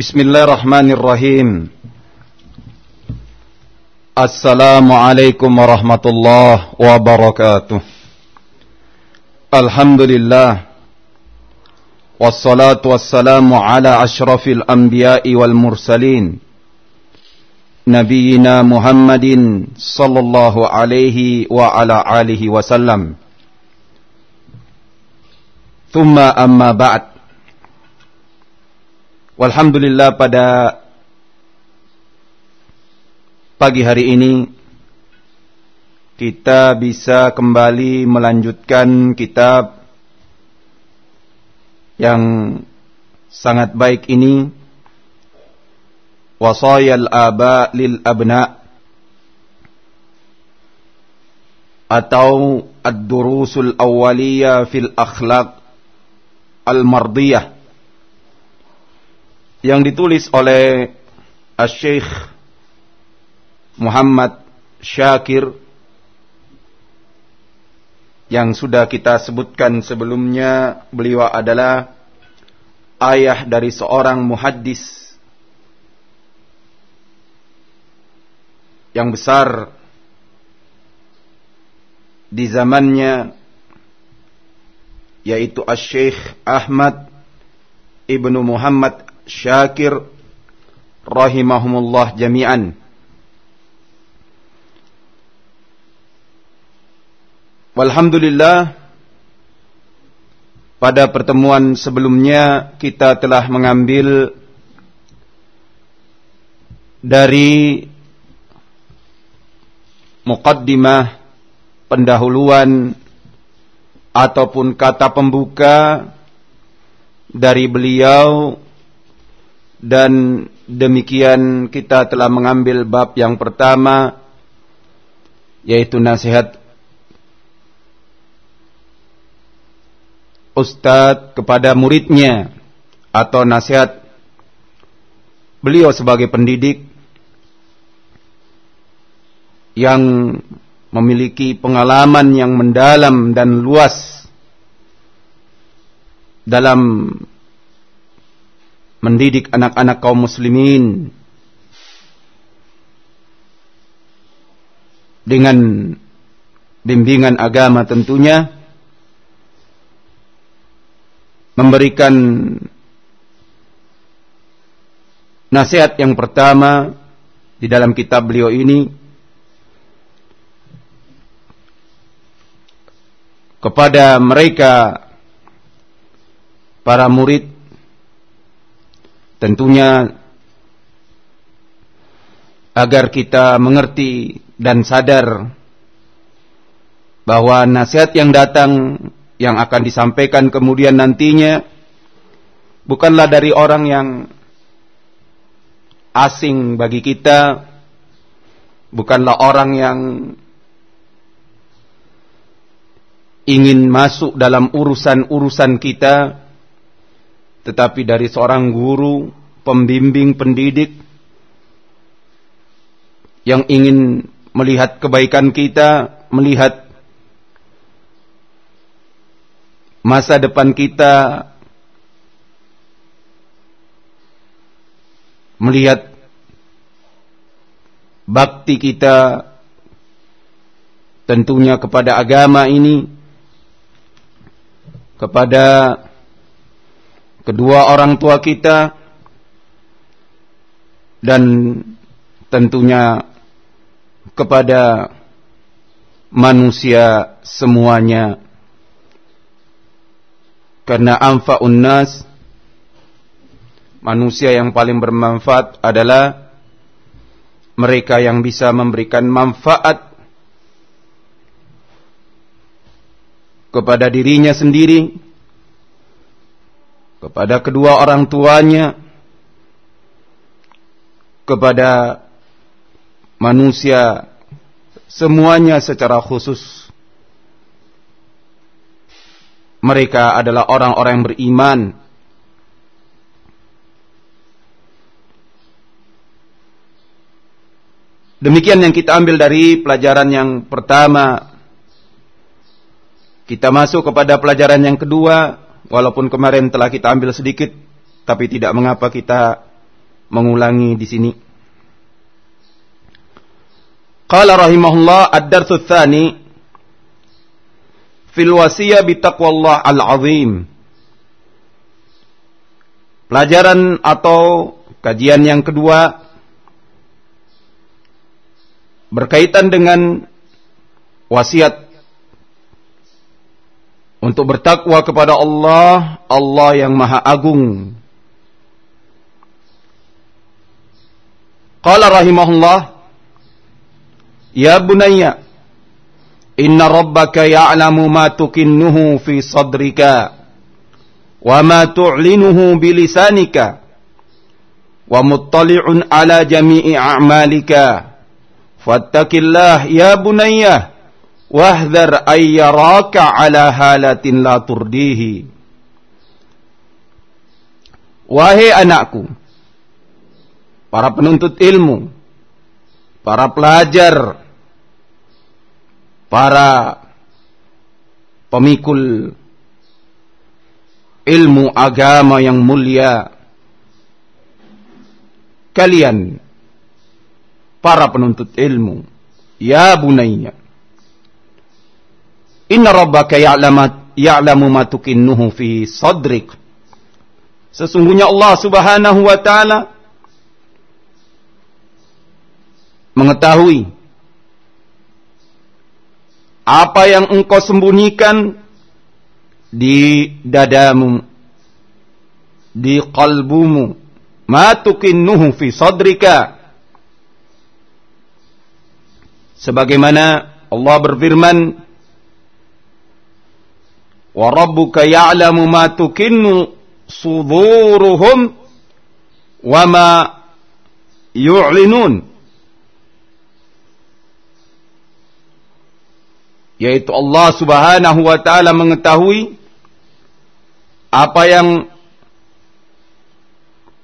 Bismillahirrahmanirrahim. Assalamualaikum warahmatullahi wabarakatuh. Alhamdulillah. Wassalatu wassalamu ala ashrafil anbiya'i wal mursalin. Nabiina Muhammadin sallallahu alaihi wa ala alihi wasallam. Thumma amma ba'd. Walhamdulillah pada pagi hari ini kita bisa kembali melanjutkan kitab yang sangat baik ini Wasayal Aba lil Abna atau Ad-Durusul Awwaliyah fil Akhlaq Al-Mardiyah yang ditulis oleh Syekh Muhammad Syakir yang sudah kita sebutkan sebelumnya beliau adalah ayah dari seorang muhaddis yang besar di zamannya yaitu Syekh Ahmad Ibnu Muhammad Syakir rahimahumullah jami'an. Walhamdulillah pada pertemuan sebelumnya kita telah mengambil dari muqaddimah pendahuluan ataupun kata pembuka dari beliau dan demikian kita telah mengambil bab yang pertama yaitu nasihat ustadz kepada muridnya atau nasihat beliau sebagai pendidik yang memiliki pengalaman yang mendalam dan luas dalam mendidik anak-anak kaum muslimin dengan bimbingan agama tentunya memberikan nasihat yang pertama di dalam kitab beliau ini kepada mereka para murid Tentunya agar kita mengerti dan sadar bahwa nasihat yang datang yang akan disampaikan kemudian nantinya bukanlah dari orang yang asing bagi kita, bukanlah orang yang ingin masuk dalam urusan-urusan kita, tetapi dari seorang guru, pembimbing, pendidik yang ingin melihat kebaikan kita, melihat masa depan kita, melihat bakti kita tentunya kepada agama ini, kepada kedua orang tua kita dan tentunya kepada manusia semuanya. Karena anfa'un nas manusia yang paling bermanfaat adalah mereka yang bisa memberikan manfaat kepada dirinya sendiri kepada kedua orang tuanya, kepada manusia semuanya secara khusus. Mereka adalah orang-orang yang beriman. Demikian yang kita ambil dari pelajaran yang pertama. Kita masuk kepada pelajaran yang kedua Walaupun kemarin telah kita ambil sedikit, tapi tidak mengapa kita mengulangi di sini. Qala rahimahullah ad-darsu tsani fil wasiyah bi taqwallah al-azim. Pelajaran atau kajian yang kedua berkaitan dengan wasiat untuk bertakwa kepada Allah, Allah yang Maha Agung. Qala rahimahullah, Ya bunayya, inna rabbaka ya'lamu ma tukinnuhu fi sadrika, wa ma tu'linuhu bilisanika, wa muttali'un ala jami'i a'malika. Fattakillah ya bunayya, wahdhar ayyaraka ala halatin la turdihi. Wahai anakku, para penuntut ilmu, para pelajar, para pemikul ilmu agama yang mulia, kalian para penuntut ilmu, ya bunayya, Inna rabbaka ya'lamu ma tukinnuhu fi sadrik. Sesungguhnya Allah Subhanahu wa taala mengetahui apa yang engkau sembunyikan di dadamu di kalbumu ma tukinnuhu fi sadrika sebagaimana Allah berfirman wa rabbuka ya'lamu ma tukinnu suduruhum wa yaitu Allah Subhanahu wa taala mengetahui apa yang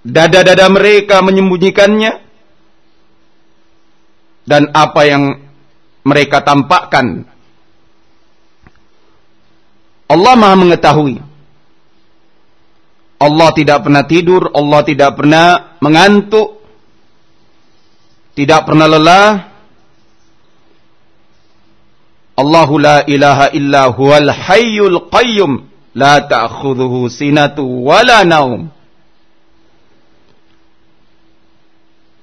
dada-dada mereka menyembunyikannya dan apa yang mereka tampakkan Allah Maha mengetahui. Allah tidak pernah tidur, Allah tidak pernah mengantuk, tidak pernah lelah. Allahu la ilaha illa huwal hayyul qayyum la ta'khudhuhu sinatu wala naum.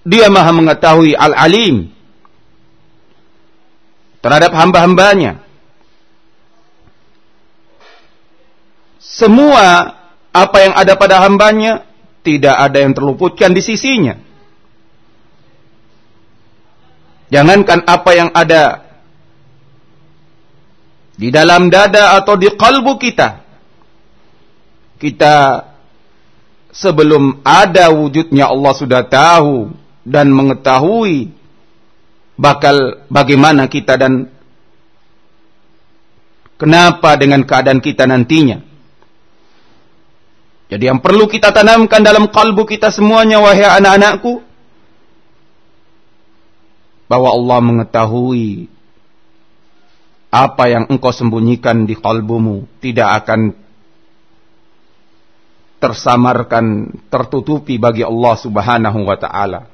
Dia Maha mengetahui al-alim terhadap hamba-hambanya. Semua apa yang ada pada hambanya tidak ada yang terluputkan di sisinya. Jangankan apa yang ada di dalam dada atau di kalbu kita. Kita sebelum ada wujudnya Allah sudah tahu dan mengetahui bakal bagaimana kita dan kenapa dengan keadaan kita nantinya. Jadi yang perlu kita tanamkan dalam kalbu kita semuanya wahai anak-anakku bahwa Allah mengetahui apa yang engkau sembunyikan di kalbumu tidak akan tersamarkan, tertutupi bagi Allah Subhanahu wa taala.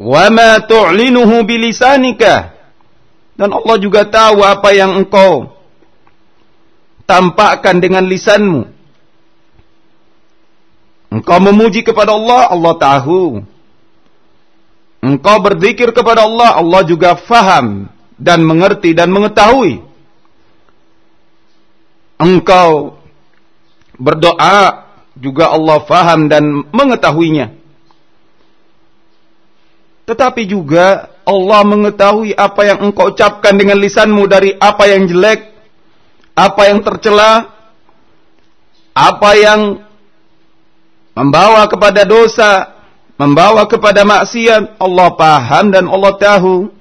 Wa ma tu'linuhu bilisanika. Dan Allah juga tahu apa yang engkau tampakkan dengan lisanmu. Engkau memuji kepada Allah, Allah tahu. Engkau berzikir kepada Allah, Allah juga faham dan mengerti dan mengetahui. Engkau berdoa juga Allah faham dan mengetahuinya. Tetapi juga Allah mengetahui apa yang engkau ucapkan dengan lisanmu dari apa yang jelek apa yang tercela, apa yang membawa kepada dosa, membawa kepada maksiat, Allah paham dan Allah tahu.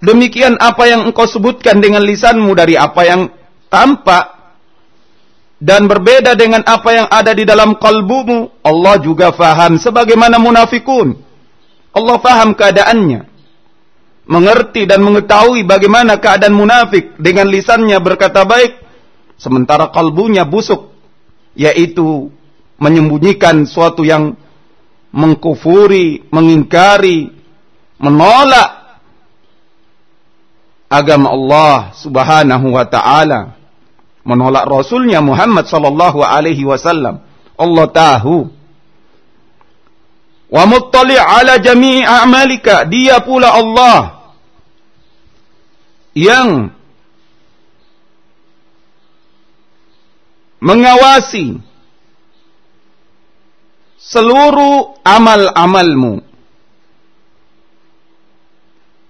Demikian apa yang engkau sebutkan dengan lisanmu dari apa yang tampak dan berbeda dengan apa yang ada di dalam kalbumu, Allah juga faham sebagaimana munafikun. Allah faham keadaannya mengerti dan mengetahui bagaimana keadaan munafik dengan lisannya berkata baik sementara kalbunya busuk yaitu menyembunyikan suatu yang mengkufuri, mengingkari, menolak agama Allah Subhanahu wa taala, menolak rasulnya Muhammad sallallahu alaihi wasallam. Allah tahu. Wa muttali' ala jami'i a'malika, dia pula Allah yang mengawasi seluruh amal-amalmu.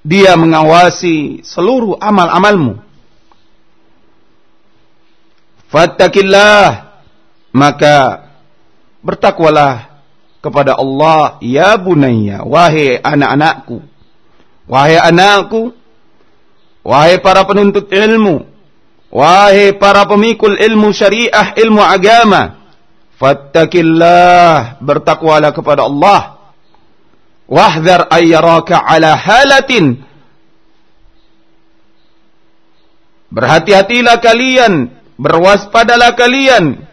Dia mengawasi seluruh amal-amalmu. Fattakillah maka bertakwalah kepada Allah ya bunayya wahai anak-anakku wahai anakku wahai para penuntut ilmu wahai para pemikul ilmu syariah ilmu agama Fattakillah, bertakwalah kepada Allah. Wahdhar ayyaraka ala halatin. Berhati-hatilah kalian, berwaspadalah kalian.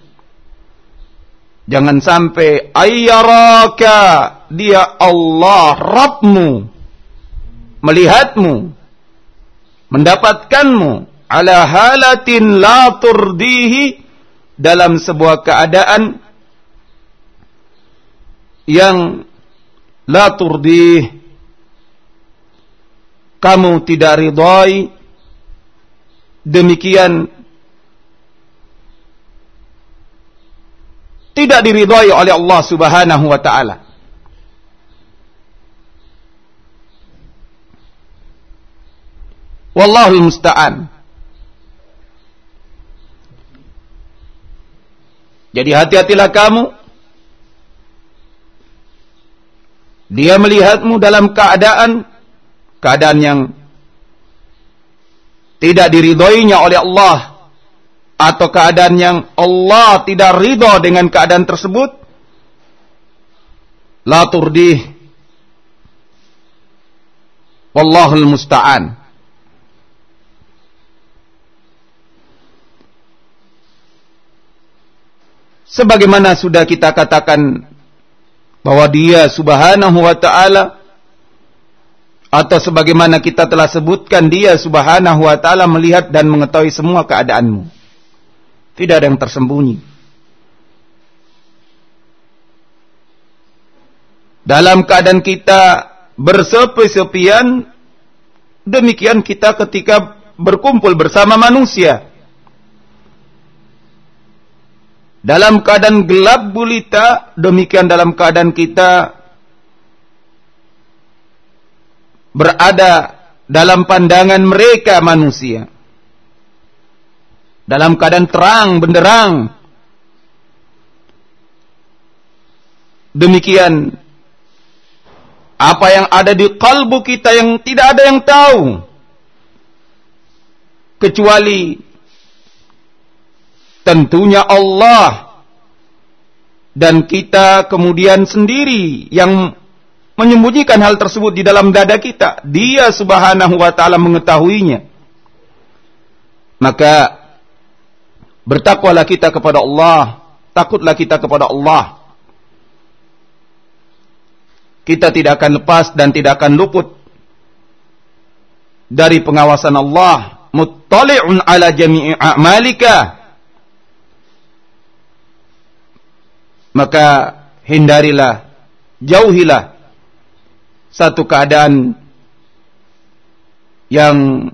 Jangan sampai ayyaraka dia Allah Rabbmu melihatmu mendapatkanmu ala halatin la turdihi dalam sebuah keadaan yang la turdih. Kamu tidak ridhai demikian tidak diridhai oleh Allah Subhanahu wa taala Wallahu musta'an. Jadi hati-hatilah kamu. Dia melihatmu dalam keadaan keadaan yang tidak diridhoinya oleh Allah atau keadaan yang Allah tidak ridho dengan keadaan tersebut la turdih. Wallahul musta'an sebagaimana sudah kita katakan bahwa dia subhanahu wa ta'ala atau sebagaimana kita telah sebutkan dia subhanahu wa ta'ala melihat dan mengetahui semua keadaanmu. Tidak ada yang tersembunyi. Dalam keadaan kita bersepi-sepian demikian kita ketika berkumpul bersama manusia Dalam keadaan gelap gulita, demikian dalam keadaan kita berada dalam pandangan mereka manusia. Dalam keadaan terang benderang. Demikian apa yang ada di kalbu kita yang tidak ada yang tahu kecuali tentunya Allah dan kita kemudian sendiri yang menyembunyikan hal tersebut di dalam dada kita. Dia subhanahu wa ta'ala mengetahuinya. Maka bertakwalah kita kepada Allah. Takutlah kita kepada Allah. Kita tidak akan lepas dan tidak akan luput dari pengawasan Allah. Muttali'un ala jami'i a'malika maka hindarilah, jauhilah satu keadaan yang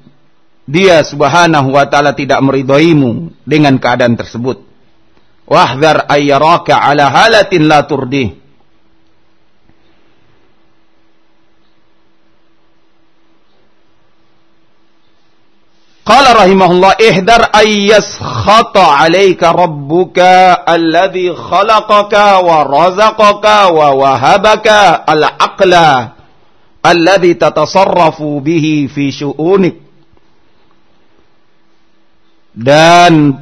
dia subhanahu wa ta'ala tidak meridhoimu dengan keadaan tersebut. Wahdhar ayyaraka ala halatin la turdih. Qala rahimahullah ihdar ayyas khata alayka rabbuka alladhi khalaqaka wa razaqaka wa wahabaka al-aqla alladhi tatasarrafu bihi fi syu'unik dan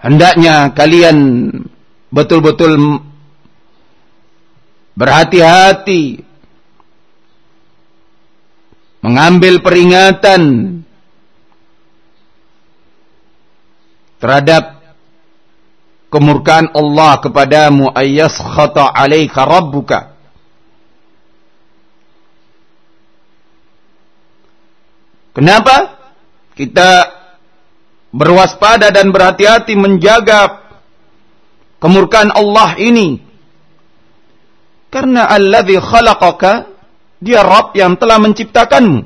hendaknya kalian betul-betul berhati-hati mengambil peringatan terhadap kemurkaan Allah kepadamu ayas khata alaika rabbuka Kenapa? Kita berwaspada dan berhati-hati menjaga kemurkaan Allah ini. Karena alladzi khalaqaka dia Rabb yang telah menciptakanmu.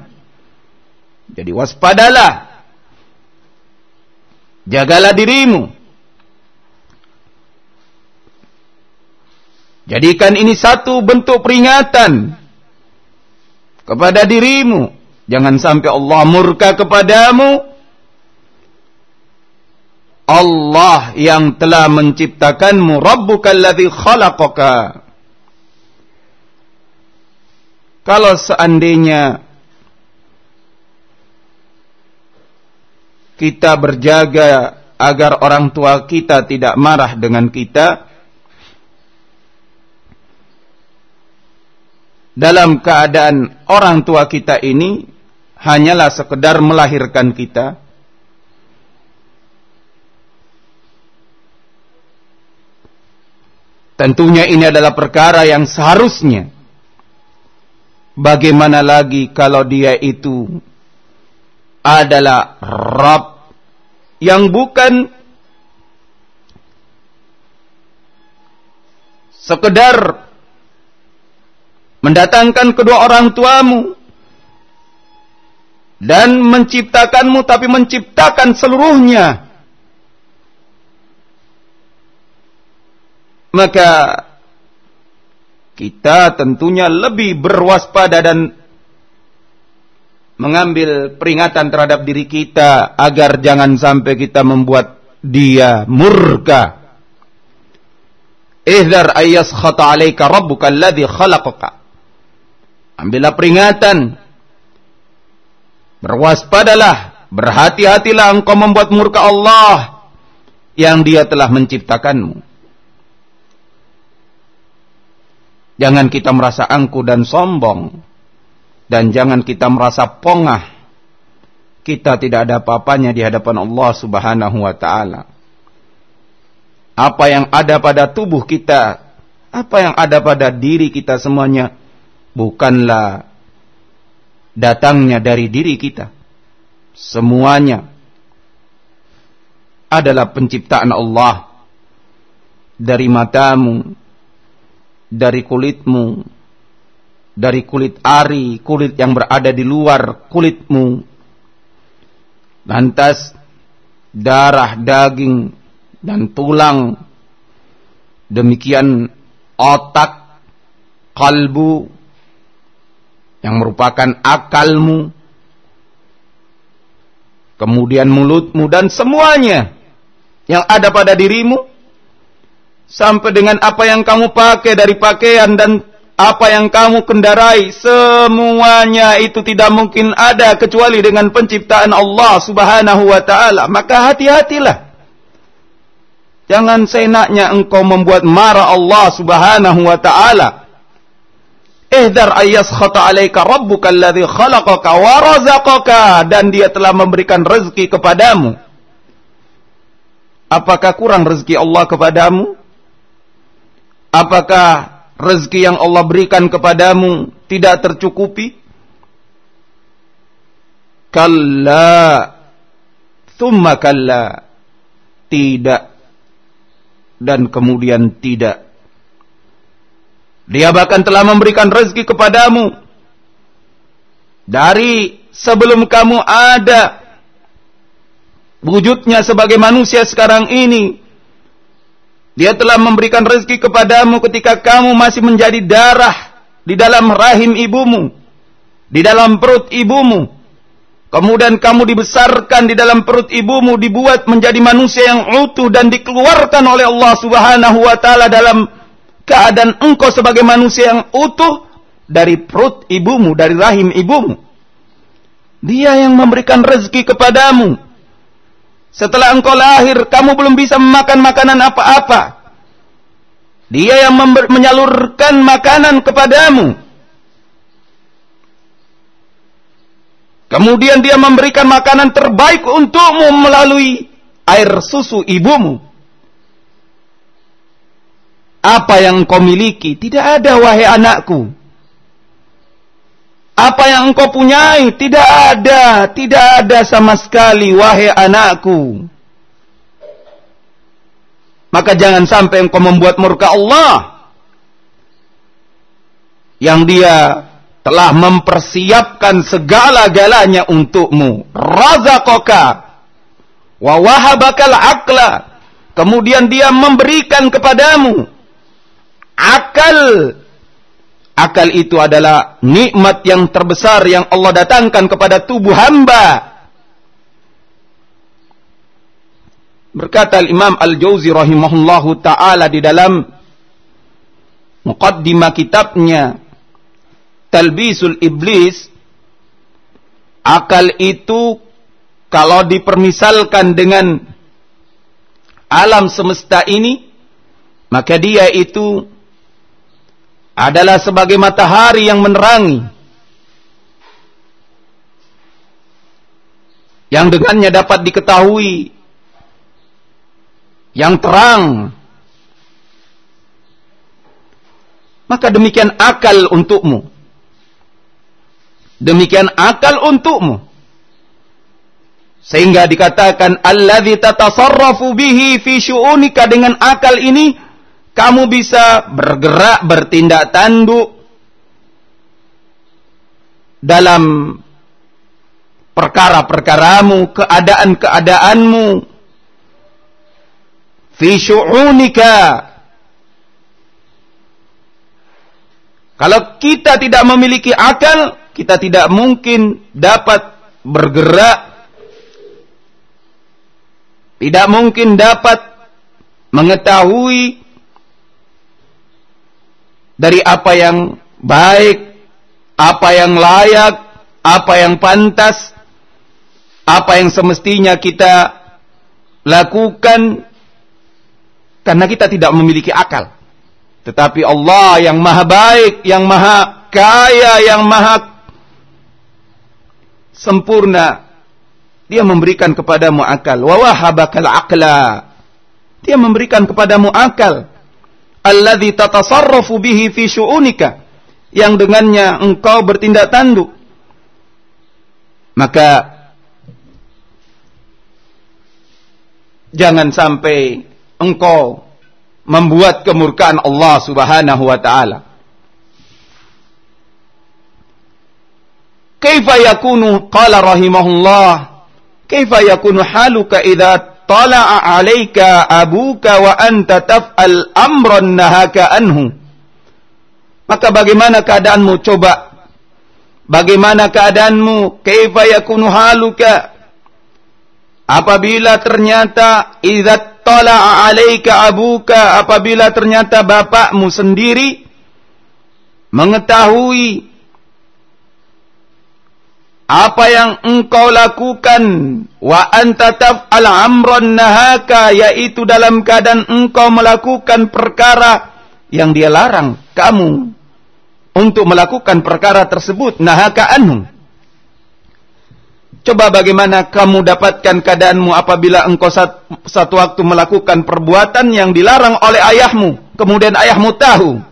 Jadi waspadalah. Jagalah dirimu. Jadikan ini satu bentuk peringatan kepada dirimu Jangan sampai Allah murka kepadamu. Allah yang telah menciptakanmu. Rabbukal ladzi khalaqaka. Kalau seandainya kita berjaga agar orang tua kita tidak marah dengan kita, dalam keadaan orang tua kita ini hanyalah sekedar melahirkan kita. Tentunya ini adalah perkara yang seharusnya. Bagaimana lagi kalau dia itu adalah Rabb yang bukan sekedar mendatangkan kedua orang tuamu dan menciptakanmu tapi menciptakan seluruhnya. Maka kita tentunya lebih berwaspada dan mengambil peringatan terhadap diri kita agar jangan sampai kita membuat dia murka. Ihdar ayas khata alaika rabbuka alladhi khalaqaka. Ambillah peringatan Berwaspadalah, berhati-hatilah engkau membuat murka Allah yang dia telah menciptakanmu. Jangan kita merasa angku dan sombong. Dan jangan kita merasa pongah. Kita tidak ada apa-apanya di hadapan Allah subhanahu wa ta'ala. Apa yang ada pada tubuh kita, apa yang ada pada diri kita semuanya, bukanlah datangnya dari diri kita. Semuanya adalah penciptaan Allah. Dari matamu, dari kulitmu, dari kulit ari, kulit yang berada di luar kulitmu. Lantas darah, daging, dan tulang. Demikian otak, kalbu, yang merupakan akalmu, kemudian mulutmu dan semuanya yang ada pada dirimu, sampai dengan apa yang kamu pakai dari pakaian dan apa yang kamu kendarai, semuanya itu tidak mungkin ada kecuali dengan penciptaan Allah Subhanahu wa taala. Maka hati-hatilah. Jangan seenaknya engkau membuat marah Allah Subhanahu wa taala Ihdar khata alaika rabbuka alladhi khalaqaka wa razaqaka dan dia telah memberikan rezeki kepadamu. Apakah kurang rezeki Allah kepadamu? Apakah rezeki yang Allah berikan kepadamu tidak tercukupi? Kalla. Thumma kalla. Tidak. Dan kemudian tidak. Dia bahkan telah memberikan rezeki kepadamu. Dari sebelum kamu ada. Wujudnya sebagai manusia sekarang ini. Dia telah memberikan rezeki kepadamu ketika kamu masih menjadi darah di dalam rahim ibumu, di dalam perut ibumu. Kemudian kamu dibesarkan di dalam perut ibumu, dibuat menjadi manusia yang utuh dan dikeluarkan oleh Allah Subhanahu wa taala dalam keadaan engkau sebagai manusia yang utuh dari perut ibumu, dari rahim ibumu. Dia yang memberikan rezeki kepadamu. Setelah engkau lahir, kamu belum bisa memakan makanan apa-apa. Dia yang menyalurkan makanan kepadamu. Kemudian dia memberikan makanan terbaik untukmu melalui air susu ibumu. Apa yang engkau miliki? Tidak ada wahai anakku. Apa yang engkau punyai? Tidak ada. Tidak ada sama sekali wahai anakku. Maka jangan sampai engkau membuat murka Allah. Yang dia telah mempersiapkan segala-galanya untukmu. Razaqaka wa wahabakal akla. Kemudian dia memberikan kepadamu akal. Akal itu adalah nikmat yang terbesar yang Allah datangkan kepada tubuh hamba. Berkata Imam Al-Jauzi rahimahullahu taala di dalam muqaddimah kitabnya Talbisul Iblis akal itu kalau dipermisalkan dengan alam semesta ini maka dia itu adalah sebagai matahari yang menerangi yang dengannya dapat diketahui yang terang. Maka demikian akal untukmu. Demikian akal untukmu. Sehingga dikatakan alladzi tatasarrafu bihi fi syu'unika. Dengan akal ini kamu bisa bergerak bertindak tanduk dalam perkara-perkaramu, keadaan-keadaanmu. Fi syu'unika. Kalau kita tidak memiliki akal, kita tidak mungkin dapat bergerak tidak mungkin dapat mengetahui dari apa yang baik, apa yang layak, apa yang pantas, apa yang semestinya kita lakukan karena kita tidak memiliki akal. Tetapi Allah yang maha baik, yang maha kaya, yang maha sempurna, dia memberikan kepadamu akal. Wa wahabakal akla. Dia memberikan kepadamu akal alladzi tatasarrafu bihi fi syu'unika. Yang dengannya engkau bertindak tanduk. Maka jangan sampai engkau membuat kemurkaan Allah Subhanahu wa taala. Kaifa yakunu qala rahimahullah Kaifa yakunu haluka idza tala'a 'alaika abuka wa anta taf'al amran nahaka anhu. Maka bagaimana keadaanmu? Coba. Bagaimana keadaanmu? Kaifa yakunu haluka? Apabila ternyata idza tala'a 'alaika abuka apabila ternyata bapakmu sendiri mengetahui apa yang engkau lakukan wa anta taf'al amran nahaka yaitu dalam keadaan engkau melakukan perkara yang dia larang kamu untuk melakukan perkara tersebut nahaka anhu Coba bagaimana kamu dapatkan keadaanmu apabila engkau satu waktu melakukan perbuatan yang dilarang oleh ayahmu. Kemudian ayahmu tahu.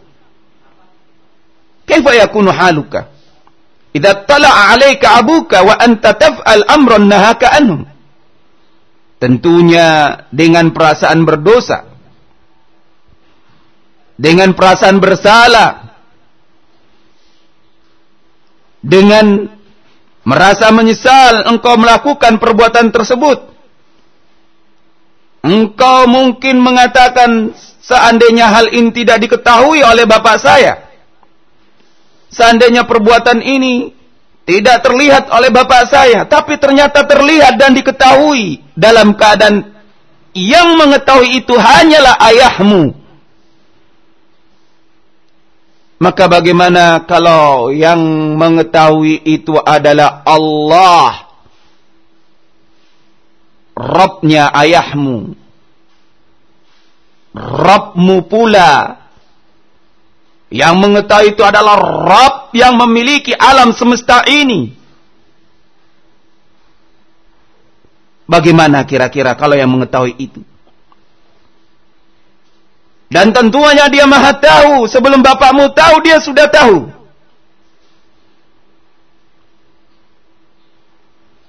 Kaifa yakunu haluka? Idza tala'a 'alaika abuka wa anta taf'al amran nahaka anhu. Tentunya dengan perasaan berdosa. Dengan perasaan bersalah. Dengan merasa menyesal engkau melakukan perbuatan tersebut. Engkau mungkin mengatakan seandainya hal ini tidak diketahui oleh bapak saya Seandainya perbuatan ini tidak terlihat oleh bapak saya, tapi ternyata terlihat dan diketahui dalam keadaan yang mengetahui itu hanyalah ayahmu. Maka bagaimana kalau yang mengetahui itu adalah Allah? Robnya ayahmu. Robmu pula yang mengetahui itu adalah Rabb yang memiliki alam semesta ini. Bagaimana kira-kira kalau yang mengetahui itu? Dan tentunya dia maha tahu. Sebelum bapakmu tahu, dia sudah tahu.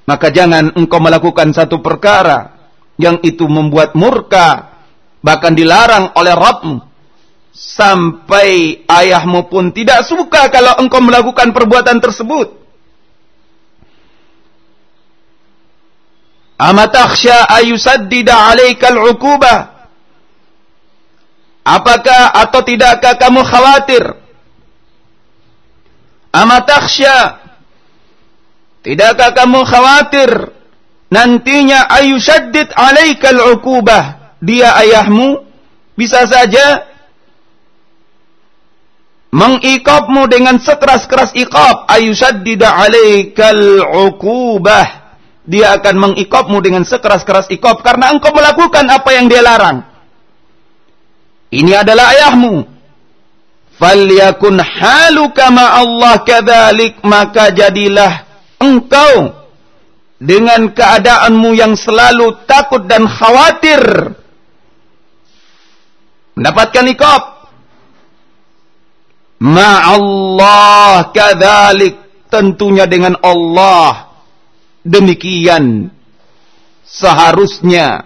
Maka jangan engkau melakukan satu perkara yang itu membuat murka. Bahkan dilarang oleh Rabbmu. Sampai ayahmu pun tidak suka kalau engkau melakukan perbuatan tersebut. Amatakhsha ayusaddida alaikal uqubah Apakah atau tidakkah kamu khawatir? Amatakhsya Tidakkah kamu khawatir nantinya ayushaddid alaikal uqubah dia ayahmu bisa saja mengikapmu dengan sekeras-keras iqab ayushaddida alaikal uqubah. Dia akan mengikapmu dengan sekeras-keras iqab karena engkau melakukan apa yang dia larang. Ini adalah ayahmu. Falyakun haluka ma Allah kadzalik maka jadilah engkau dengan keadaanmu yang selalu takut dan khawatir. Mendapatkan iqab ma Allah kadzalik tentunya dengan Allah. Demikian seharusnya.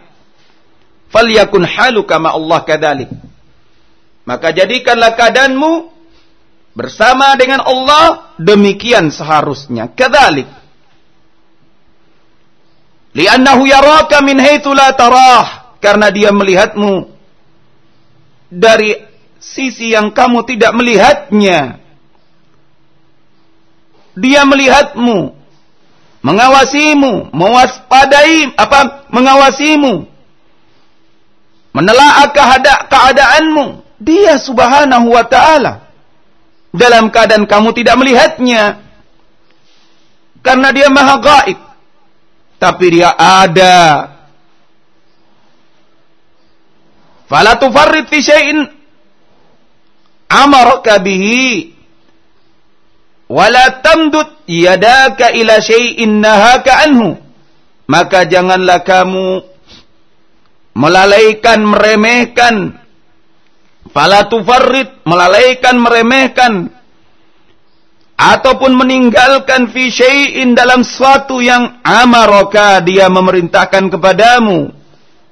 Falyakun haluka ma Allah kadzalik maka jadikanlah keadaanmu bersama dengan Allah demikian seharusnya. Kadzalik. Li'annahu yaraka min haitsu la tarah. Karena dia melihatmu dari sisi yang kamu tidak melihatnya. Dia melihatmu, mengawasimu, mewaspadai apa? Mengawasimu, menelaah keadaanmu, dia subhanahu wa ta'ala. Dalam keadaan kamu tidak melihatnya. Karena dia maha gaib. Tapi dia ada. Fala tufarrid fi syai'in amaraka bihi. Wala tamdud yadaka ila syai'in nahaka anhu. Maka janganlah kamu melalaikan, meremehkan Fala tufarrid, melalaikan, meremehkan ataupun meninggalkan fi syai'in dalam suatu yang amaraka dia memerintahkan kepadamu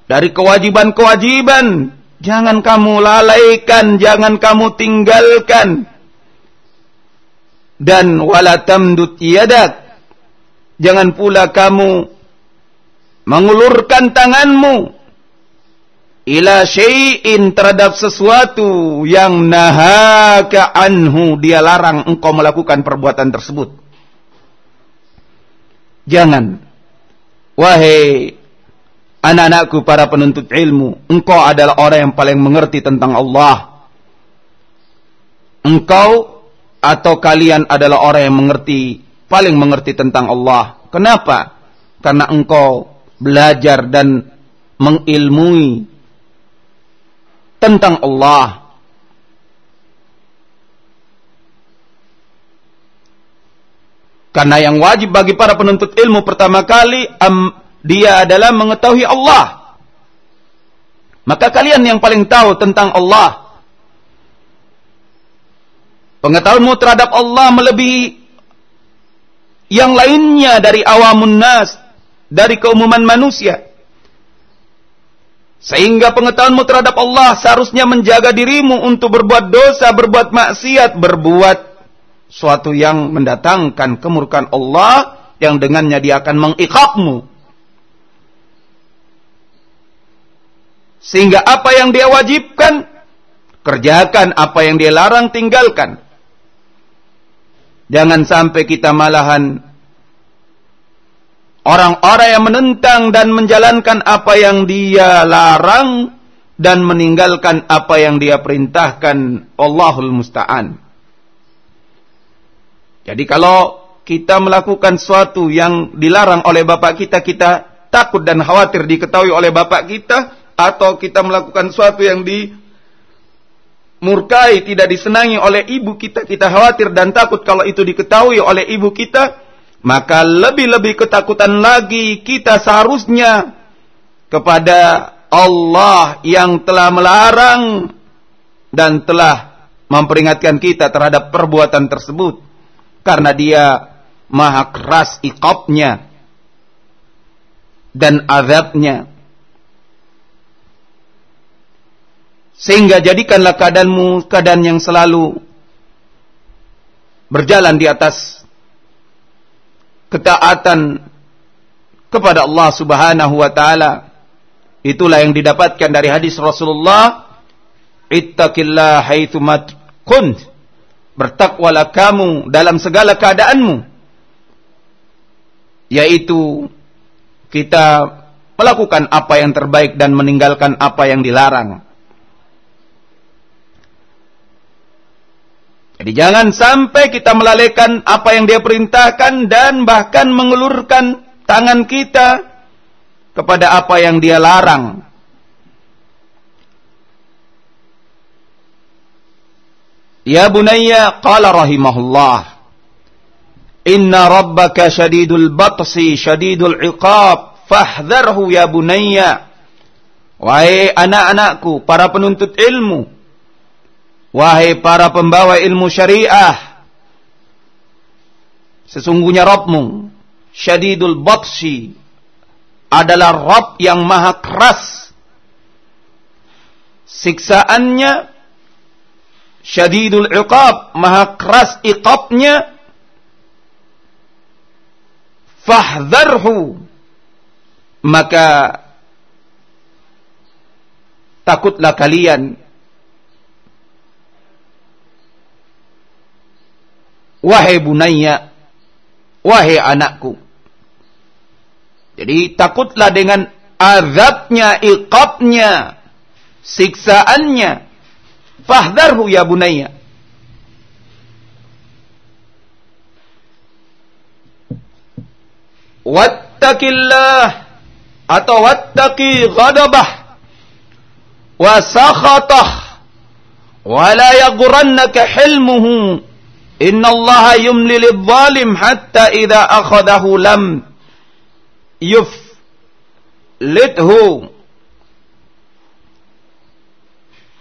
dari kewajiban-kewajiban jangan kamu lalaikan jangan kamu tinggalkan. Dan wala tamdut yadak. Jangan pula kamu mengulurkan tanganmu ila syai'in terhadap sesuatu yang nahaka anhu. Dia larang engkau melakukan perbuatan tersebut. Jangan. Wahai anak-anakku para penuntut ilmu engkau adalah orang yang paling mengerti tentang Allah. Engkau atau kalian adalah orang yang mengerti paling mengerti tentang Allah. Kenapa? Karena engkau belajar dan mengilmui tentang Allah. Karena yang wajib bagi para penuntut ilmu pertama kali dia adalah mengetahui Allah. Maka kalian yang paling tahu tentang Allah. Pengetahuanmu terhadap Allah melebihi yang lainnya dari awamun nas, dari keumuman manusia. Sehingga pengetahuanmu terhadap Allah seharusnya menjaga dirimu untuk berbuat dosa, berbuat maksiat, berbuat suatu yang mendatangkan kemurkaan Allah yang dengannya dia akan mengikapmu. Sehingga apa yang dia wajibkan, kerjakan apa yang dia larang, tinggalkan. Jangan sampai kita malahan Orang-orang yang menentang dan menjalankan apa yang dia larang dan meninggalkan apa yang dia perintahkan Allahul Musta'an. Jadi kalau kita melakukan sesuatu yang dilarang oleh bapak kita, kita takut dan khawatir diketahui oleh bapak kita, atau kita melakukan sesuatu yang dimurkai, tidak disenangi oleh ibu kita, kita khawatir dan takut kalau itu diketahui oleh ibu kita, maka lebih-lebih ketakutan lagi kita seharusnya kepada Allah yang telah melarang dan telah memperingatkan kita terhadap perbuatan tersebut. Karena dia maha keras ikopnya dan azabnya sehingga jadikanlah keadaanmu keadaan yang selalu berjalan di atas ketaatan kepada Allah Subhanahu wa taala. Itulah yang didapatkan dari hadis Rasulullah, "Ittaqillah haitsu kunt." Bertakwalah kamu dalam segala keadaanmu. Yaitu kita melakukan apa yang terbaik dan meninggalkan apa yang dilarang. Jadi jangan sampai kita melalaikan apa yang dia perintahkan dan bahkan mengulurkan tangan kita kepada apa yang dia larang. Ya bunayya qala rahimahullah Inna rabbaka syadidul batsi syadidul iqab fahdharhu ya bunayya Wahai anak-anakku para penuntut ilmu Wahai para pembawa ilmu syariah, sesungguhnya Rabbmu, syadidul batsi, adalah Rabb yang maha keras. Siksaannya, syadidul iqab, maha keras iqabnya, fahdharhu, maka takutlah kalian Wahai bunaya, wahai anakku. Jadi takutlah dengan azabnya, iqabnya, siksaannya. Fahdharhu ya bunaya. Wattaqillah atau wattaqi ghadabah wa sakhatah wa la yaghurannaka hilmuhu Inna Allah yumli lidzalim hatta idza akhadahu lam.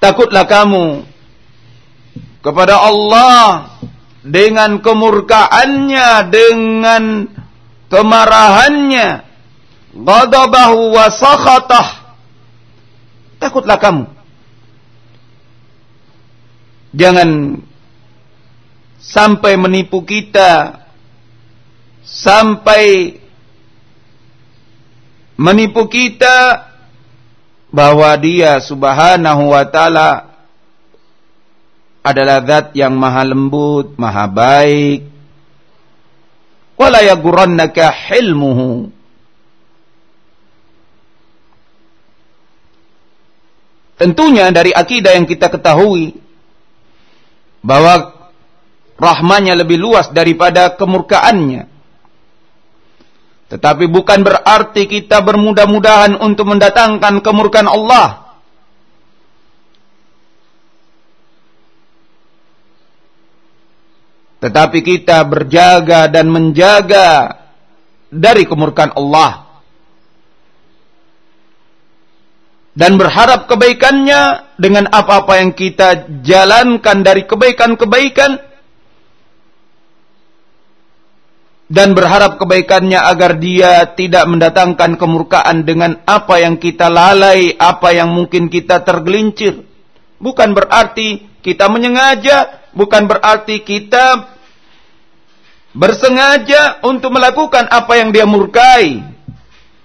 Takutlah kamu kepada Allah dengan kemurkaannya, dengan kemarahannya, ghadabahu wa sakhatah. Takutlah kamu. Jangan sampai menipu kita sampai menipu kita bahwa dia subhanahu wa ta'ala adalah zat yang maha lembut, maha baik. Wala hilmuhu. Tentunya dari akidah yang kita ketahui bahwa rahmanya lebih luas daripada kemurkaannya. Tetapi bukan berarti kita bermudah-mudahan untuk mendatangkan kemurkaan Allah. Tetapi kita berjaga dan menjaga dari kemurkaan Allah. Dan berharap kebaikannya dengan apa-apa yang kita jalankan dari kebaikan-kebaikan dan berharap kebaikannya agar dia tidak mendatangkan kemurkaan dengan apa yang kita lalai, apa yang mungkin kita tergelincir. Bukan berarti kita menyengaja, bukan berarti kita bersengaja untuk melakukan apa yang dia murkai.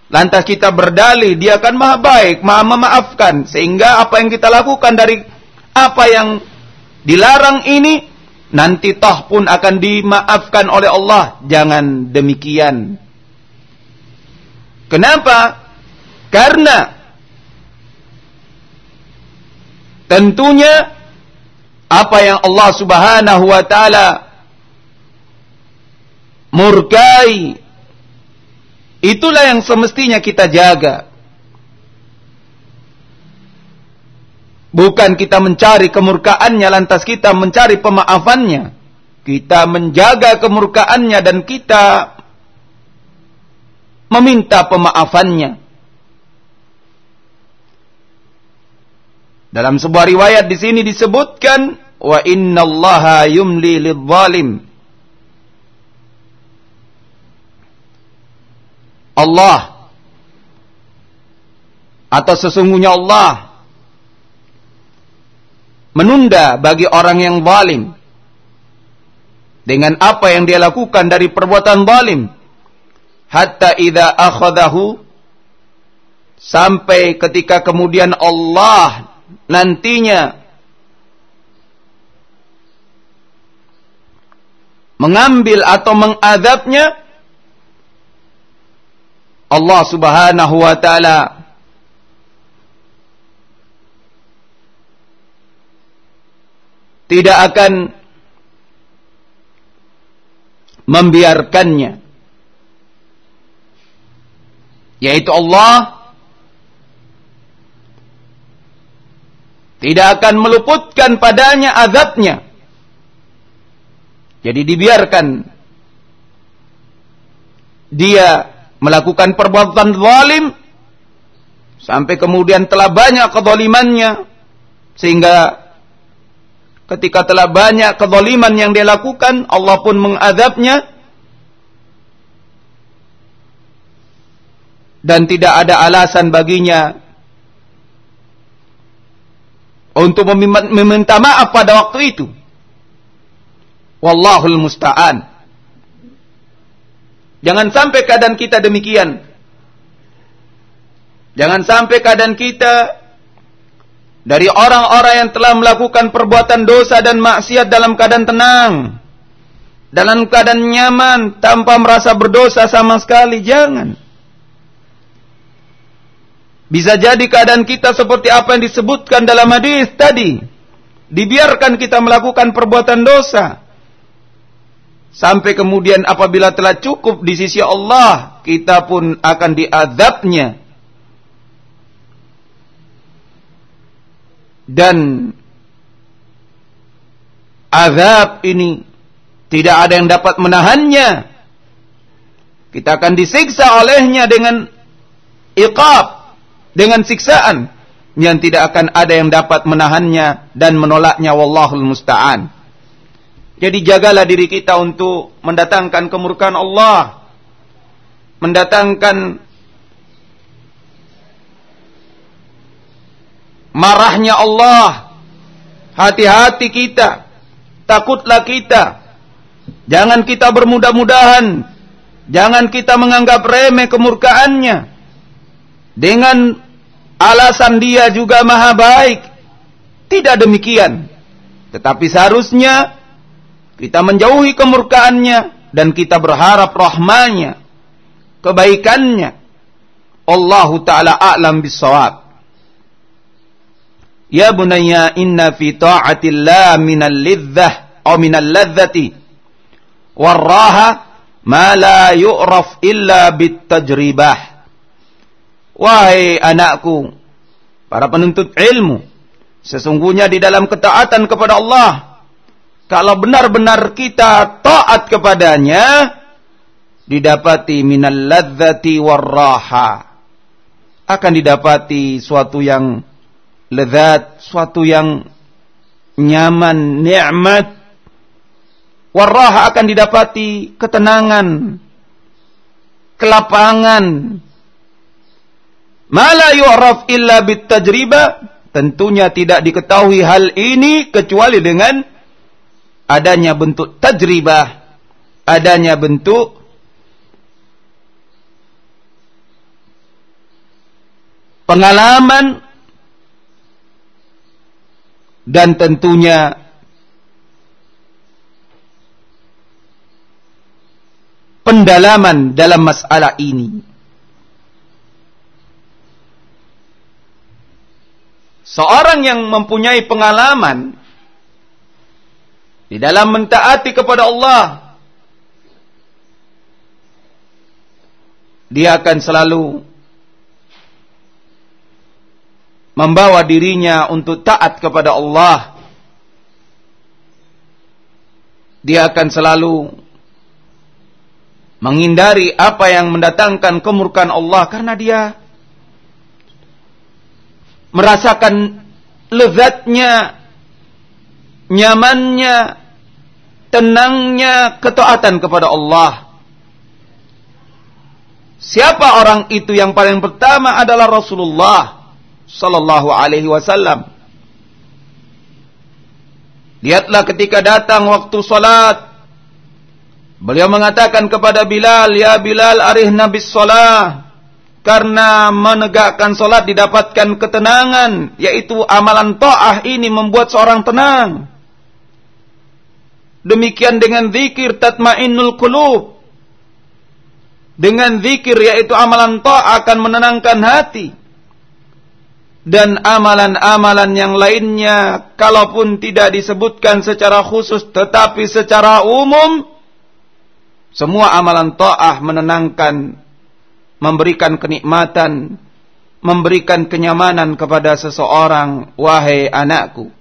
Lantas kita berdalih, dia akan maha baik, maha memaafkan. Sehingga apa yang kita lakukan dari apa yang dilarang ini nanti toh pun akan dimaafkan oleh Allah. Jangan demikian. Kenapa? Karena tentunya apa yang Allah Subhanahu wa taala murkai itulah yang semestinya kita jaga. Bukan kita mencari kemurkaannya lantas kita mencari pemaafannya. Kita menjaga kemurkaannya dan kita meminta pemaafannya. Dalam sebuah riwayat di sini disebutkan wa innallaha yumli lidzalim. Allah atau sesungguhnya Allah menunda bagi orang yang zalim. Dengan apa yang dia lakukan dari perbuatan zalim. Hatta idza akhadahu sampai ketika kemudian Allah nantinya mengambil atau mengadabnya Allah Subhanahu wa taala tidak akan membiarkannya. Yaitu Allah tidak akan meluputkan padanya azabnya. Jadi dibiarkan dia melakukan perbuatan zalim sampai kemudian telah banyak kezalimannya sehingga ketika telah banyak kezaliman yang dia lakukan Allah pun mengadabnya dan tidak ada alasan baginya untuk meminta maaf pada waktu itu Wallahul musta'an. Jangan sampai keadaan kita demikian. Jangan sampai keadaan kita dari orang-orang yang telah melakukan perbuatan dosa dan maksiat dalam keadaan tenang. Dalam keadaan nyaman tanpa merasa berdosa sama sekali. Jangan. Bisa jadi keadaan kita seperti apa yang disebutkan dalam hadis tadi. Dibiarkan kita melakukan perbuatan dosa Sampai kemudian apabila telah cukup di sisi Allah, kita pun akan diadabnya. Dan azab ini tidak ada yang dapat menahannya. Kita akan disiksa olehnya dengan iqab, dengan siksaan yang tidak akan ada yang dapat menahannya dan menolaknya wallahul musta'an. Jadi jagalah diri kita untuk mendatangkan kemurkaan Allah. Mendatangkan marahnya Allah. Hati-hati kita. Takutlah kita. Jangan kita bermudah-mudahan. Jangan kita menganggap remeh kemurkaannya. Dengan alasan dia juga maha baik. Tidak demikian. Tetapi seharusnya kita menjauhi kemurkaannya dan kita berharap rahmanya, kebaikannya. Allah Ta'ala a'lam bisawab. Ya bunayya inna fi ta'atillah minal lidzah atau minal ladzati warraha ma la yu'raf illa bitajribah. Wahai anakku, para penuntut ilmu, sesungguhnya di dalam ketaatan kepada Allah kalau benar-benar kita taat kepadanya didapati minal ladzati warraha akan didapati suatu yang lezat, suatu yang nyaman, nikmat. Warraha akan didapati ketenangan, kelapangan. Mala yu'raf illa bitajriba. Tentunya tidak diketahui hal ini kecuali dengan adanya bentuk tajribah, adanya bentuk pengalaman dan tentunya pendalaman dalam masalah ini. Seorang yang mempunyai pengalaman di dalam mentaati kepada Allah dia akan selalu membawa dirinya untuk taat kepada Allah dia akan selalu menghindari apa yang mendatangkan kemurkaan Allah karena dia merasakan lezatnya, nyamannya, tenangnya ketaatan kepada Allah. Siapa orang itu yang paling pertama adalah Rasulullah sallallahu alaihi wasallam. Lihatlah ketika datang waktu salat Beliau mengatakan kepada Bilal, "Ya Bilal, arihna bis salah." Karena menegakkan solat didapatkan ketenangan, yaitu amalan ta'ah ini membuat seorang tenang. Demikian dengan zikir tatmainnul qulub. Dengan zikir yaitu amalan ta'ah akan menenangkan hati. Dan amalan-amalan yang lainnya, kalaupun tidak disebutkan secara khusus tetapi secara umum, semua amalan ta'ah menenangkan, memberikan kenikmatan, memberikan kenyamanan kepada seseorang, wahai anakku.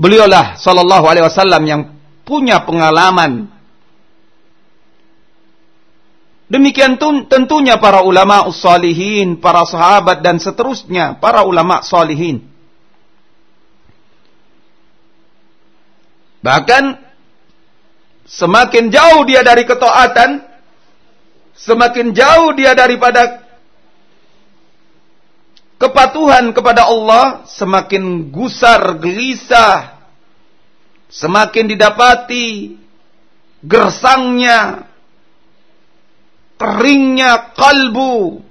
Beliaulah sallallahu alaihi wasallam yang punya pengalaman Demikian tentunya para ulama salihin, para sahabat dan seterusnya, para ulama salihin. Bahkan semakin jauh dia dari ketaatan, semakin jauh dia daripada kepatuhan kepada Allah, semakin gusar, gelisah, semakin didapati gersangnya, keringnya kalbu.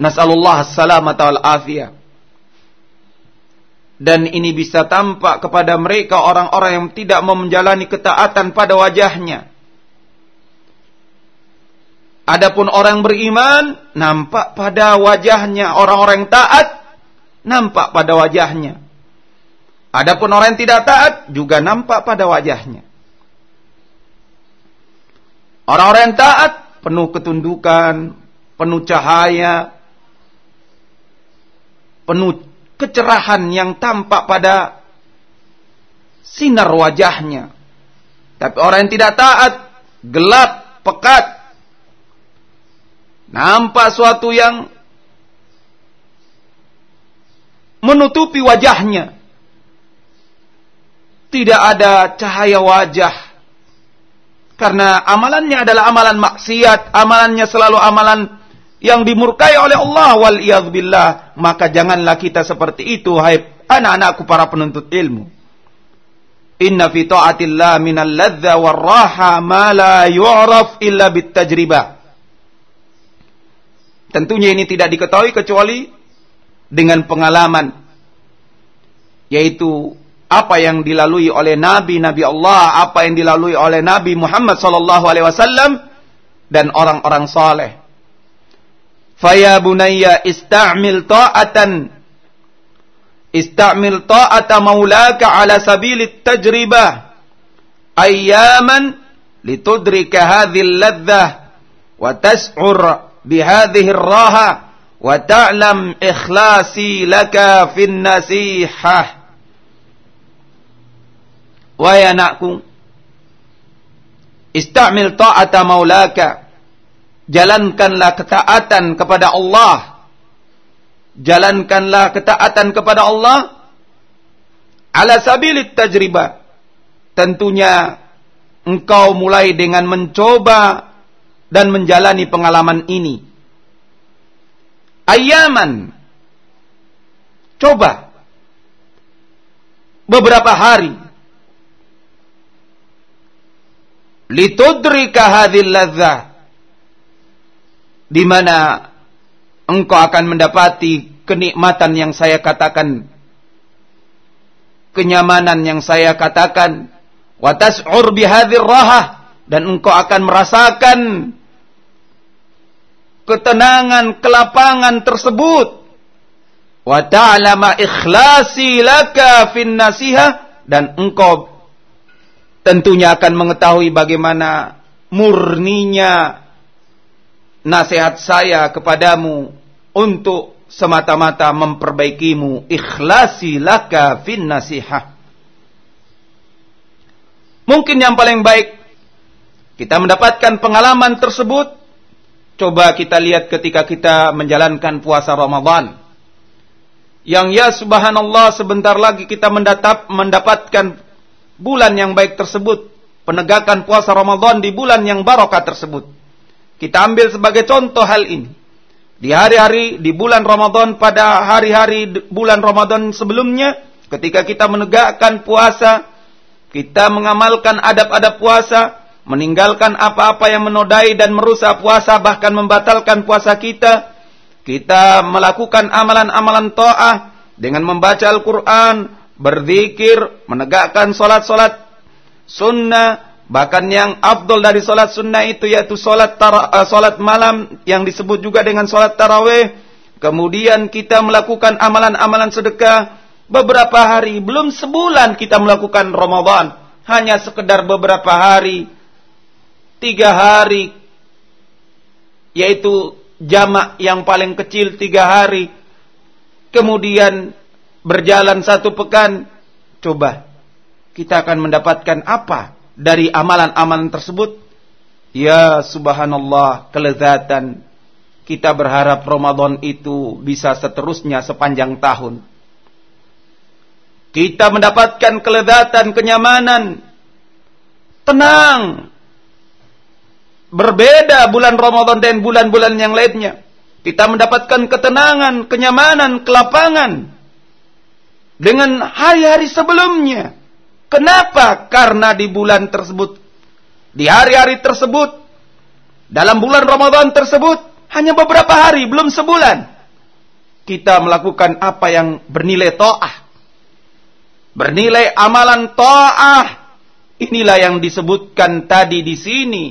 Nasallallahu salamata wal afiyah. Dan ini bisa tampak kepada mereka orang-orang yang tidak mau menjalani ketaatan pada wajahnya. Adapun orang beriman nampak pada wajahnya, orang-orang yang taat nampak pada wajahnya. Adapun orang yang tidak taat juga nampak pada wajahnya. Orang-orang yang taat penuh ketundukan, penuh cahaya, penuh kecerahan yang tampak pada sinar wajahnya. Tapi orang yang tidak taat, gelap, pekat. Nampak suatu yang menutupi wajahnya. Tidak ada cahaya wajah. Karena amalannya adalah amalan maksiat, amalannya selalu amalan yang dimurkai oleh Allah. Wal billah maka janganlah kita seperti itu hai anak-anakku para penuntut ilmu. Inna fi ta'atillah minal ladza war raha ma la yu'raf illa bit tajribah tentunya ini tidak diketahui kecuali dengan pengalaman yaitu apa yang dilalui oleh nabi-nabi Allah apa yang dilalui oleh Nabi Muhammad sallallahu alaihi wasallam dan orang-orang saleh. Faya bunayya istamil ta'atan. Istamil ta'ata maulaka ala sabilit tajribah ayyaman litudrika hadhil ladzah wa tas'ur bihadhihi raha wa ta'lam ikhlasi laka fin wa ya anakku istamil ta'ata maulaka jalankanlah ketaatan kepada Allah. Jalankanlah ketaatan kepada Allah ala sabilit tajribah. Tentunya engkau mulai dengan mencoba dan menjalani pengalaman ini. Ayaman. Coba. Beberapa hari. Litudrika hadhil ladzah. Di mana engkau akan mendapati kenikmatan yang saya katakan kenyamanan yang saya katakan. Wa tas'ur bihadzir rahah. Dan engkau akan merasakan ketenangan kelapangan tersebut. Wa ta'lama ikhlasi laka fin nasiha dan engkau tentunya akan mengetahui bagaimana murninya nasihat saya kepadamu untuk semata-mata memperbaikimu. Ikhlasi laka fin nasihah. Mungkin yang paling baik kita mendapatkan pengalaman tersebut. Coba kita lihat ketika kita menjalankan puasa Ramadan. Yang ya subhanallah sebentar lagi kita mendapatkan bulan yang baik tersebut. Penegakan puasa Ramadan di bulan yang barokah tersebut. Kita ambil sebagai contoh hal ini. Di hari-hari di bulan Ramadan pada hari-hari bulan Ramadan sebelumnya ketika kita menegakkan puasa, kita mengamalkan adab-adab puasa, meninggalkan apa-apa yang menodai dan merusak puasa bahkan membatalkan puasa kita, kita melakukan amalan-amalan to'ah dengan membaca Al-Quran, berzikir, menegakkan solat-solat sunnah, Bahkan yang afdol dari solat sunnah itu yaitu solat, uh, malam yang disebut juga dengan solat taraweh. Kemudian kita melakukan amalan-amalan sedekah beberapa hari. Belum sebulan kita melakukan Ramadan. Hanya sekedar beberapa hari. Tiga hari. Yaitu jamak yang paling kecil tiga hari. Kemudian berjalan satu pekan. Coba. Kita akan mendapatkan apa? dari amalan-amalan tersebut ya subhanallah kelezatan kita berharap Ramadan itu bisa seterusnya sepanjang tahun kita mendapatkan kelezatan kenyamanan tenang berbeda bulan Ramadan dan bulan-bulan yang lainnya kita mendapatkan ketenangan, kenyamanan, kelapangan dengan hari-hari sebelumnya Kenapa? Karena di bulan tersebut, di hari-hari tersebut, dalam bulan Ramadan tersebut, hanya beberapa hari, belum sebulan. Kita melakukan apa yang bernilai to'ah. Bernilai amalan to'ah. Inilah yang disebutkan tadi di sini.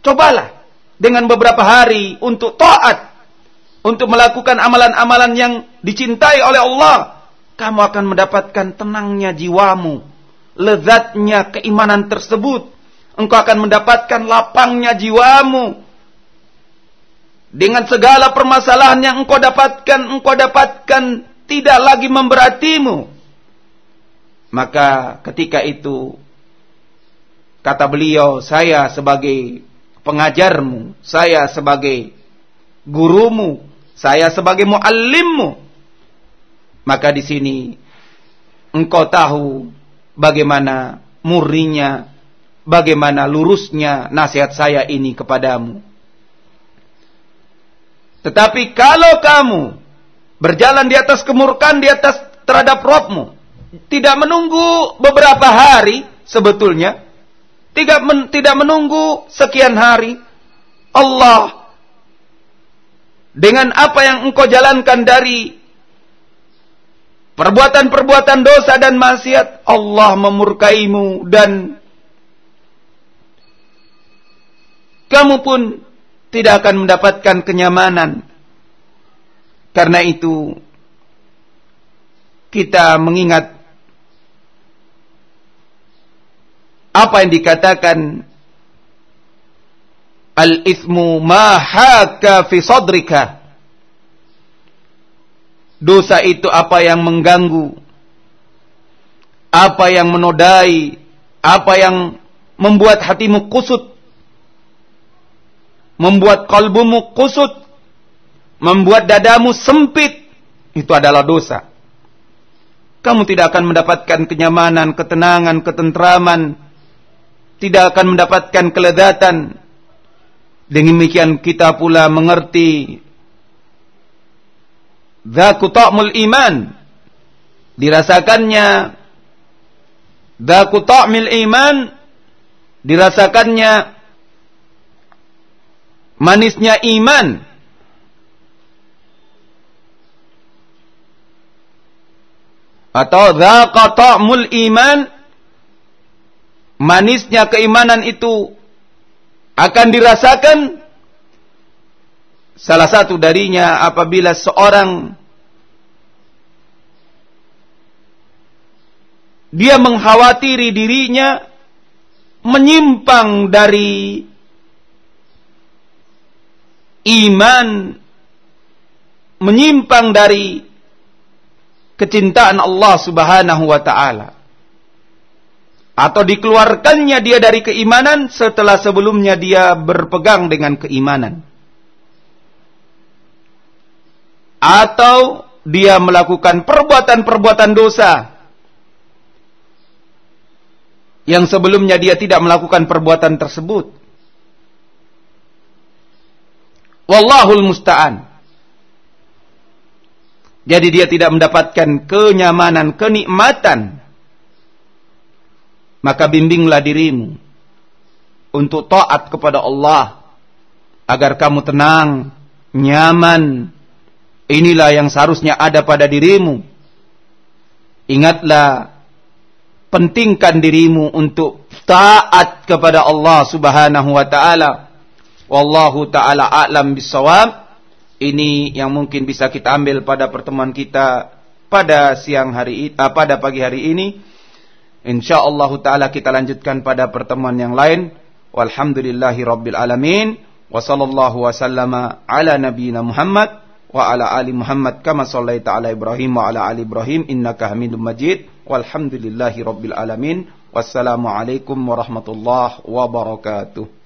Cobalah dengan beberapa hari untuk taat. Untuk melakukan amalan-amalan yang dicintai oleh Allah kamu akan mendapatkan tenangnya jiwamu, lezatnya keimanan tersebut. Engkau akan mendapatkan lapangnya jiwamu. Dengan segala permasalahan yang engkau dapatkan, engkau dapatkan tidak lagi memberatimu. Maka ketika itu, kata beliau, saya sebagai pengajarmu, saya sebagai gurumu, saya sebagai muallimmu, maka di sini engkau tahu bagaimana murninya, bagaimana lurusnya nasihat saya ini kepadamu. Tetapi kalau kamu berjalan di atas kemurkan di atas terhadap rohmu, tidak menunggu beberapa hari sebetulnya, tidak men, tidak menunggu sekian hari, Allah dengan apa yang engkau jalankan dari perbuatan-perbuatan dosa dan maksiat, Allah memurkaimu dan kamu pun tidak akan mendapatkan kenyamanan. Karena itu kita mengingat apa yang dikatakan al-ithmu ma haka fi sadrika Dosa itu apa yang mengganggu, apa yang menodai, apa yang membuat hatimu kusut, membuat kalbumu kusut, membuat dadamu sempit, itu adalah dosa. Kamu tidak akan mendapatkan kenyamanan, ketenangan, ketentraman, tidak akan mendapatkan kelezatan. Demikian kita pula mengerti Dhaku ta'mul iman. Dirasakannya ta'mil iman dirasakannya manisnya iman. Atau ta'mul iman manisnya keimanan itu akan dirasakan Salah satu darinya apabila seorang dia mengkhawatiri dirinya menyimpang dari iman, menyimpang dari kecintaan Allah Subhanahu wa taala. atau dikeluarkannya dia dari keimanan setelah sebelumnya dia berpegang dengan keimanan. Atau dia melakukan perbuatan-perbuatan dosa yang sebelumnya dia tidak melakukan perbuatan tersebut. Wallahul musta'an. Jadi dia tidak mendapatkan kenyamanan, kenikmatan maka bimbinglah dirimu untuk taat kepada Allah agar kamu tenang, nyaman. Inilah yang seharusnya ada pada dirimu. Ingatlah pentingkan dirimu untuk taat kepada Allah Subhanahu wa taala. Wallahu taala a'lam bisawab. Ini yang mungkin bisa kita ambil pada pertemuan kita pada siang hari uh, pada pagi hari ini. InsyaAllah ta'ala kita lanjutkan pada pertemuan yang lain. Walhamdulillahi alamin. Wa sallallahu wa ala Muhammad. Wa ala ali Muhammad kama sallaita ala Ibrahim wa ala ali Ibrahim. Innaka hamidun majid. Walhamdulillahi rabbil alamin. Wassalamualaikum warahmatullahi wabarakatuh.